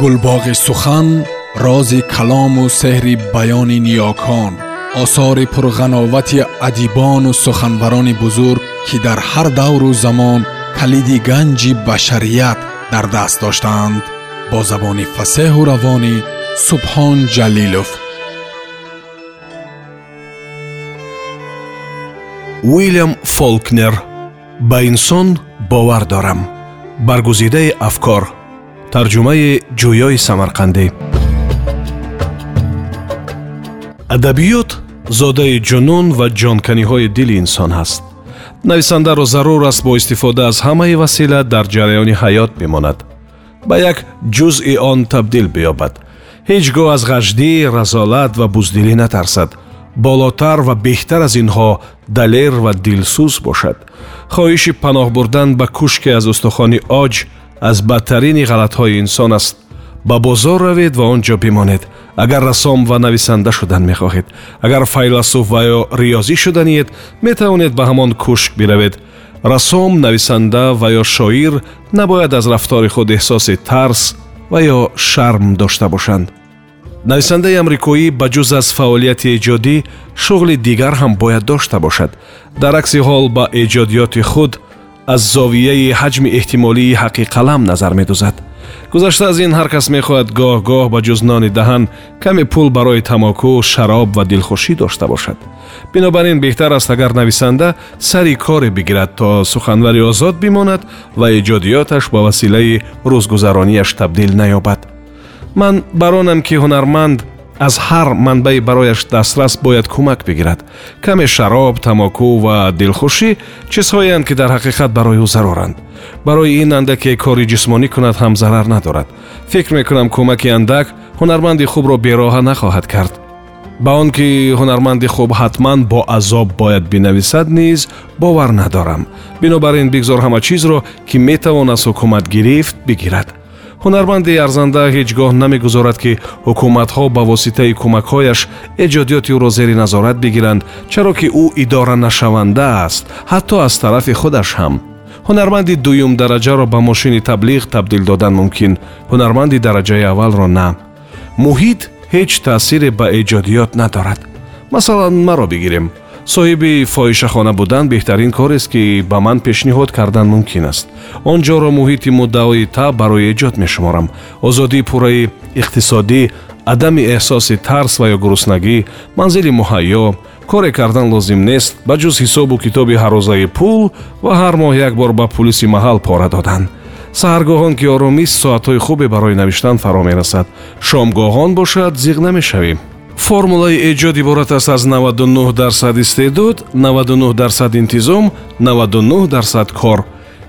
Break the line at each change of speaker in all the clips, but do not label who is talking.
гулбоғи сухан рози калому сеҳри баёни ниёкон осори пурғановати адибону суханбарони бузург ки дар ҳар давру замон калиди ганҷи башарият дар даст доштаанд бо забони фасеҳу равонӣ субҳон ҷалилов.
Уилям фолкнер. Ба инсон бовар дорам. Баргузидаи афкор тарҷумаи ҷӯёи самарқандӣ. Адабиёт зодаи ҷунун ва ҷонканиҳои дили инсон ҳаст. Нависандаро зарур аст бо истифода аз ҳамаи васила дар ҷараёни ҳаёт бимонад. Ба як ҷузъи он табдил биёбад. Ҳеҷ гоҳ аз ғаждӣ разолат ва буздилӣ натарсад. Болотар ва беҳтар аз инҳо далер ва дилсӯз бошад. Хоҳиши паноҳ бурдан ба кушке аз устухони оҷ аз бадтарини ғалатҳои инсон аст. Ба бозор равед ва он ҷо бимонед. Агар расом ва нависанда шудан мехоҳед. Агар файласуф ва ё риёзӣ шуданиед метавонед ба ҳамон кушк биравед. Расом нависанда ва ё шоир набояд аз рафтори худ эҳсоси тарс ва ё шарм дошта бошанд. Нависандаи амрикоӣ ба ҷуз аз фаъолияти эҷодӣ шуғли дигар ҳам бояд дошта бошад. Дар акси ҳол ба эҷодиёти худ аз зовияи ҳаҷми эҳтимолии ҳаққи қалам назар медозад гузашта аз ин ҳар кас мехоҳад гоҳ-гоҳ ба ҷуз нони даҳан каме пул барои тамоку шароб ва дилхушӣ дошта бошад бинобар ин беҳтар аст агар нависанда сари коре бигирад то суханварӣ озод бимонад ва эҷодиёташ ба василаи рӯзгузаронияш табдил наёбад ман баронам ки ҳунарманд аз ҳар манбаи барояш дастрас бояд кӯмак бигирад каме шароб тамоку ва дилхушӣ чизҳоеанд ки дар ҳақиқат барои ӯ зароранд барои ин андаке кори ҷисмонӣ кунад ҳам зарар надорад фикр мекунам кӯмаки андак ҳунарманди хубро бероҳа нахоҳад кард ба он ки ҳунарманди хуб ҳатман бо азоб бояд бинависад низ бовар надорам бинобар ин бигзор ҳама чизро ки метавон аз ҳукумат гирифт бигирад ҳунарманди арзанда ҳеҷ гоҳ намегузорад ки ҳукуматҳо ба воситаи кӯмакҳояш эҷодиёти ӯро зери назорат бигиранд чаро ки ӯ иdoранашаванда аст ҳатто аз тарафи худаш ҳам. Ҳунарманди дуюм дараҷаро ба мошини таблиғ табдил додан мумкин ҳунарманди дараҷаи аввалро на. Муҳит ҳеҷ таъсире ба эҷодиёт надорад. Масалан маро бигирем соҳиби фоҳишахона будан беҳтарин корест ки ба ман пешниҳод кардан мумкин аст. Он ҷоро муҳити муддаои таб барои эҷод мешуморам. Озодии пурраи иқтисодӣ адами эҳсоси тарс ва ё гуруснагӣ манзили муҳайё коре кардан лозим нест ба ҷуз ҳисобу китоби ҳаррӯзаи пул ва ҳар моҳ як бор ба пулиси маҳал пора додан. Саҳаргоҳон ки оромист соатҳои хубе барои навиштан фаро мерасад шомгоҳон бошад зиқ намешавем формулаи эҷод иборат аст аз 99 дарсад истеъдод 99 дарсад интизом 99 дарсад кор.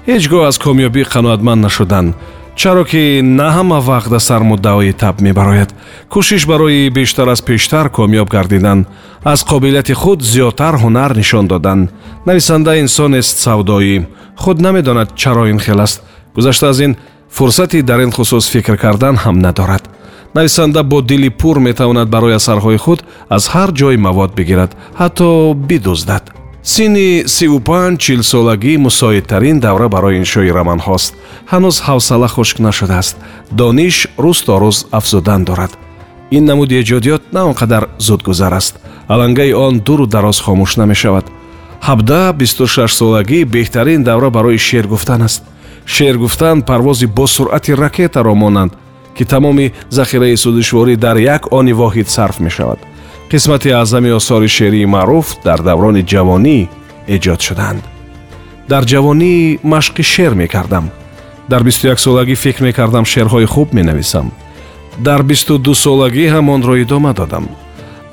Ҳеҷ гоҳ аз комёбӣ қаноатманд нашудан чаро ки на ҳама вақт аз сармуддаои таб мебарояд. Кӯшиш барои бештар аз пештар комёб гардидан аз қобилияти худ зиёдтар ҳунар нишон додан нависанда инсонест савдоӣ. Худ намедонад чаро ин хел аст. Гузашта аз ин фурсати дар ин хусус фикр кардан ҳам надорад. Нависанда бо дили пур метавонад барои асарҳои худ аз ҳар ҷой мавод бигирад ҳатто бидуздад. Синни сиву панҷ чилсолагӣ мусоидтарин давра барои иншои романҳост. Ҳанӯз ҳавсала хушк нашудааст. Дониш рӯз то рӯз афзудан дорад. Ин намуди эҷодиёт на он қадар зудгузар аст. Алангаи он дуру дароз хомӯш намешавад. Ҳабда бисту шашсолагӣ беҳтарин давра барои шеър гуфтан аст шеър гуфтан парвози бо суръати ракетаро монанд ки тамоми захираи судушворӣ дар як они воҳид сарф мешавад. Қисмати аъзами осори шеърии маъруф дар даврони ҷавонӣ эҷод шуданд. Дар ҷавонӣ машқи шеър мекардам. Дар бисту яксолагӣ фикр мекардам шеърҳои хуб менависам. Дар бисту дусолагӣ ҳам онро идома додам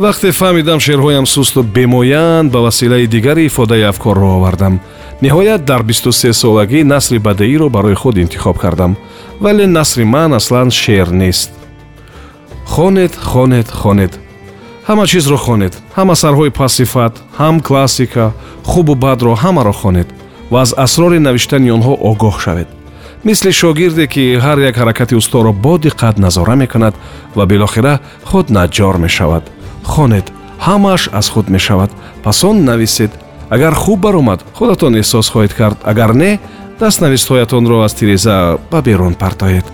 вақте фаҳмидам шеърҳоям сусту бемояанд ба василаи дигари ифодаи афкорро овардам. Ниҳоят дар бисту се солагӣ насри бадеиро барои худ интихоб кардам вале насри ман аслан шеър нест. Хонед хонед хонед. Ҳама чизро хонед. Ҳам асарҳои пасифат ҳам классика хубу бадро ҳамаро хонед ва аз асрори навиштани онҳо огоҳ шавед. Мисли шогирде ки ҳар як ҳаракати усторо бо диққат назора мекунад ва билохира худ наҷҷор мешавад хонед ҳамааш аз худ мешавад. Пас он нависед агар хуб баромад худатон эҳсос хоҳед кард. Агар не дастнавистҳоятонро аз тиреза ба берун партоед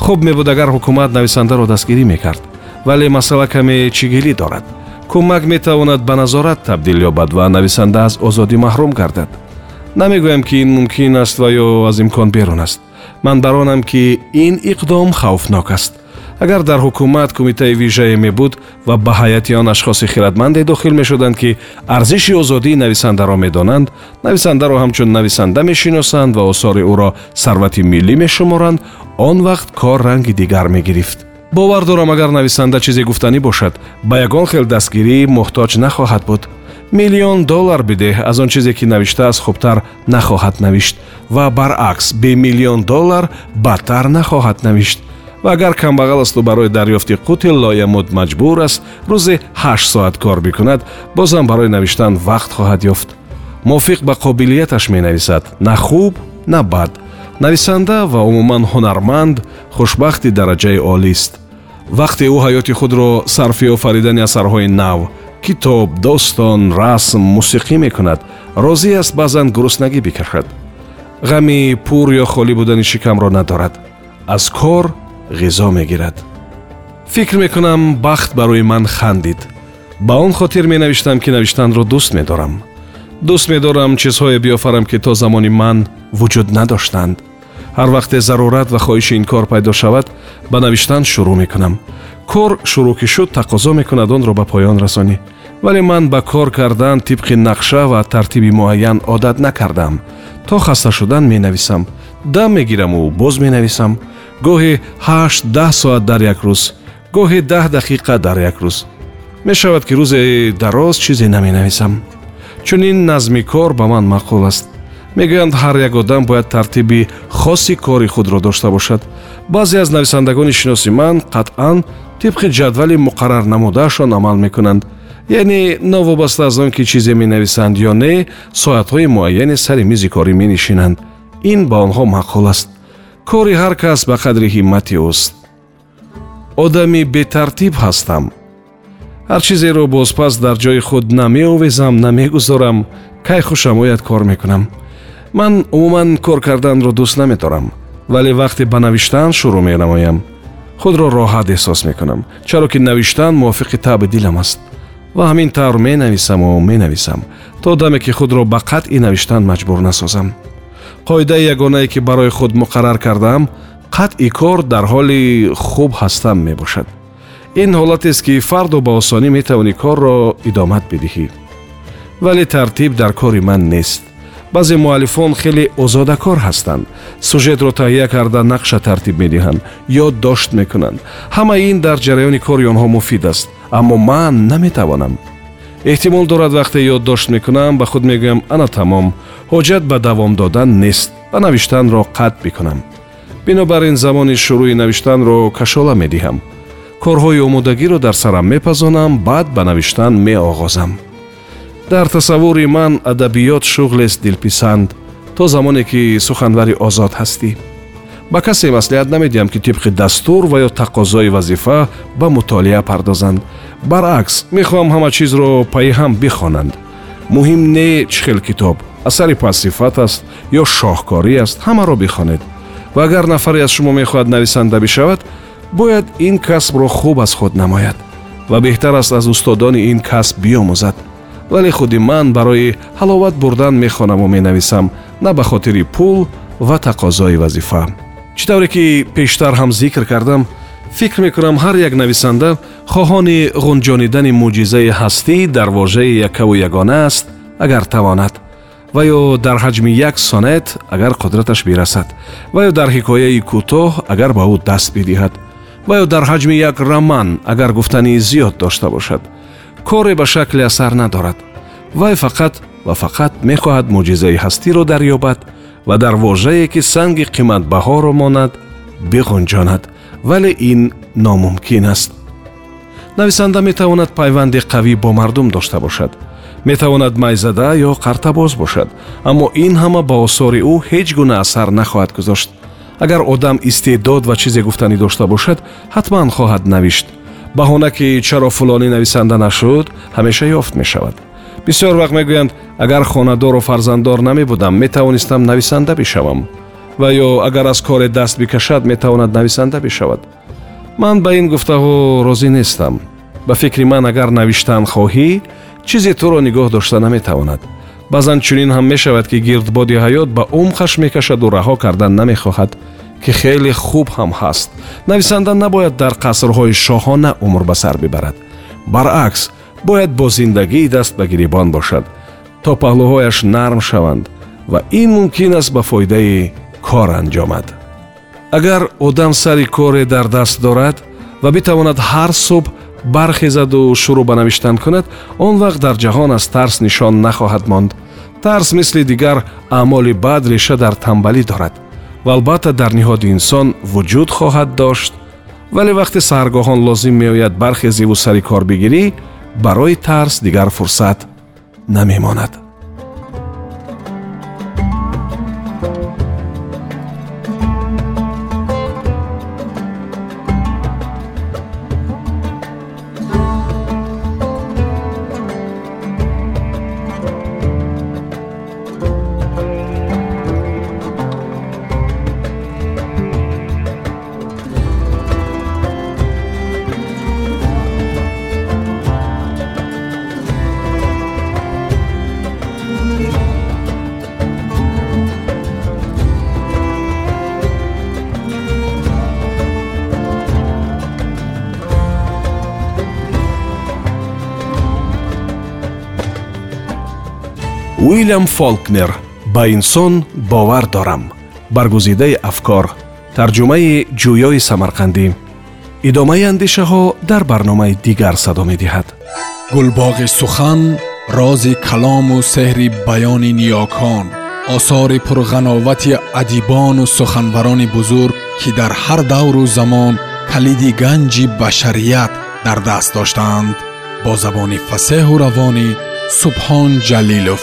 хуб мебуд агар ҳукумат нависандаро дастгирӣ мекард. Вале масъала каме чигилӣ дорад. Кӯмак метавонад ба назорат табдил ёбад ва нависанда аз озодӣ маҳрум гардад. Намегӯям ки ин мумкин аст ва ё аз имкон берун аст. Ман бар онам ки ин иқдом хавфнок аст агар дар ҳукумат кумитаи вижае мебуд ва ба ҳайати он ашхоси хиратманде дохил мешуданд ки арзиши озодии нависандаро медонанд нависандаро ҳамчун нависанда мешиносанд ва осори ӯро сарвати миллӣ мешуморанд он вақт кор ранги дигар мегирифт. Бовар дорам агар нависанда чизе гуфтанӣ бошад ба ягон хел дастгирӣ муҳтоҷ нахоҳад буд. Миллион доллар бидеҳ аз он чизе ки навиштааст хубтар нахоҳад навишт ва баръакс бе миллион доллар бадтар нахоҳад навишт ва агар камбағал асту барои дарёфти қути лоямуд маҷбур аст рӯзе ҳашт соат кор бикунад бозам барои навиштан вақт хоҳад ёфт. Мувофиқ ба қобилияташ менависад на хуб на бад. Нависанда ва умуман ҳунарманд хушбахти дараҷаи олист вақте ӯ ҳаёти худро сарфи офаридани асарҳои нав китоб достон расм мусиқӣ мекунад розӣ аст баъзан гуруснагӣ бикашад ғами пур ё холӣ будани шикамро надорад. Аз кор ғизо мегирад. Фикр мекунам бахт барои ман хандид. Ба он хотир менавиштам ки навиштанро дӯст медорам. Дӯст медорам чизҳое биёфарам ки то замони ман вуҷуд надоштанд. Ҳар вақте зарурат ва хоҳиши ин кор пайдо шавад ба навиштан шурӯъ мекунам. Кор шурӯъ ки шуд тақозо мекунад онро ба поён расонӣ. Вале ман ба кор кардан тибқи нақша ва тартиби муайян одат накардам то хаста шудан менависам. Дам мегираму боз менависам. Гоҳе ҳашт даҳ соат дар як рӯз гоҳе даҳ дақиқа дар як рӯз. Мешавад ки рӯзе дароз чизе наменависам. Чунин назми кор ба ман маъқул аст. Мегӯянд ҳар як одам бояд тартиби хоси кори худро дошта бошад. Баъзе аз нависандагони шиноси ман қатъан тибқи ҷадвали муқаррар намудаашон амал мекунанд яъне новобаста аз он ки чизе менависанд ё не соатҳои муайяне сари мизи корӣ менишинанд ин ба онҳо маъқул аст кори ҳар кас ба қадри ҳиммати ӯст одами бетартиб ҳастам ҳар чизеро бозпас дар ҷои худ намеовезам намегузорам кай хушам ояд кор мекунам ман умуман кор карданро дӯст наметорам вале вақте ба навиштан шурӯъ менамоям худро роҳат эҳсос мекунам чаро ки навиштан мувофиқи таъби дилам аст ва ҳамин тавр менависаму менависам то даме ки худро ба қатъи навиштан маҷбур насозам. Қоидаи ягонае ки барои худ муқаррар кардаам қатъи кор дар ҳоли хуб ҳастам мебошад. Ин ҳолатест ки фарду ба осонӣ метавонӣ корро идомат бидиҳӣ. Вале тартиб дар кори ман нест баъзе муаллифон хеле озодакор ҳастанд. Сюжетро таҳия карда нақша тартиб медиҳанд ёддошт мекунанд. Ҳамаи ин дар ҷараёни кори онҳо муфид аст аммо ман наметавонам. Эҳтимол дорад вақте ёддошт мекунам ба худ мегӯям ана тамом ҳоҷат ба давом додан нест ва навиштанро қатъ бикунам бинобар ин замони шурӯъи навиштанро кашола медиҳам. Корҳои омодагиро дар сарам мепазонам баъд ба навиштан меоғозам дар тасаввури ман адабиёт шуғлест дилписанд то замоне ки суханвари озод ҳастӣ. Ба касе маслиҳат намедиҳам ки тибқи дастур ва ё тақозои вазифа ба мутолиа пардозанд. Баръакс мехоҳам ҳама чизро пайҳам бихонанд. Муҳим не чӣ хел китоб асари пассифат аст ё шоҳкорӣ аст ҳамаро бихонед. Ва агар нафаре аз шумо мехоҳад нависанда бишавад бояд ин касбро хуб аз худ намояд. Ва беҳтар аст аз устодони ин касб биомӯзад вале худи ман барои ҳаловат бурдан мехонаму менависам на ба хотири пул ва тақозои вазифа. Чӣ тавре ки пештар ҳам зикр кардам фикр мекунам ҳар як нависанда хоҳони ғунҷонидани мӯъҷизаи ҳастӣ дар вожаи якаву ягона аст агар тавонад ва ё дар ҳаҷми як сонет агар қудраташ бирасад ва ё дар ҳикояи кӯтоҳ агар ба ӯ даст бидиҳад ва ё дар ҳаҷми як роман агар гуфтании зиёд дошта бошад коре ба шакли асар надорад вай фақат ва фақат мехоҳад мӯъҷизаи ҳастиро дарёбад ва дар вожае ки санги қиматбаҳоро монад биғунҷонад вале ин номумкин аст. Нависанда метавонад пайванди қавӣ бо мардум дошта бошад. Метавонад майзада ё қартабоз бошад. Аммо ин ҳама ба осори ӯ ҳеҷ гуна асар нахоҳад гузошт. Агар одам истеъдод ва чизе гуфтанӣ дошта бошад ҳатман хоҳад навишт баҳона ки чаро фулонӣ нависанда нашуд ҳамеша ёфт мешавад. Бисёр вақт мегӯянд агар хонадору фарзанддор намебудам метавонистам нависанда бишавам. Ва ё агар аз коре даст бикашад метавонад нависанда бишавад. Ман ба ин гуфтаҳо розӣ нестам. Ба фикри ман агар навиштан хоҳӣ чизе туро нигоҳ дошта наметавонад. Баъзан чунин ҳам мешавад ки гирдбоди ҳаёт ба умқаш мекашаду раҳо кардан намехоҳад ки хеле хуб ҳам ҳаст. Нависанда набояд дар қасрҳои шоҳона умр ба сар бибарад. Баръакс бояд бо зиндагии даст ба гирибон бошад то паҳлӯҳояш нарм шаванд ва ин мумкин аст ба фоидаи кор анҷомад. Агар одам сари коре дар даст дорад ва битавонад ҳар субҳ бархезаду шурӯъ ба навиштан кунад он вақт дар ҷаҳон аз тарс нишон нахоҳад монд. Тарс мисли дигар аъмоли бад реша дар тамбалӣ дорад ва албатта дар ниҳоди инсон вуҷуд хоҳад дошт вале вақте саҳаргоҳон лозим меояд бархезиву сари кор бигирӣ барои тарс дигар фурсат намемонад уилям фолкнер ба инсон бовар дорам. Баргузидаи афкор тарҷумаи ҷӯёи самарқандӣ. Идомаи андешаҳо дар барномаи дигар садо медиҳад.
Гулбоғи сухан рози калому сеҳри баёни ниёкон. Осори пурғановати адибону суханбарони бузург ки дар ҳар давру замон калиди ганҷи башарият дар даст доштаанд. Бо забони фасеҳу равонӣ субҳон ҷалилов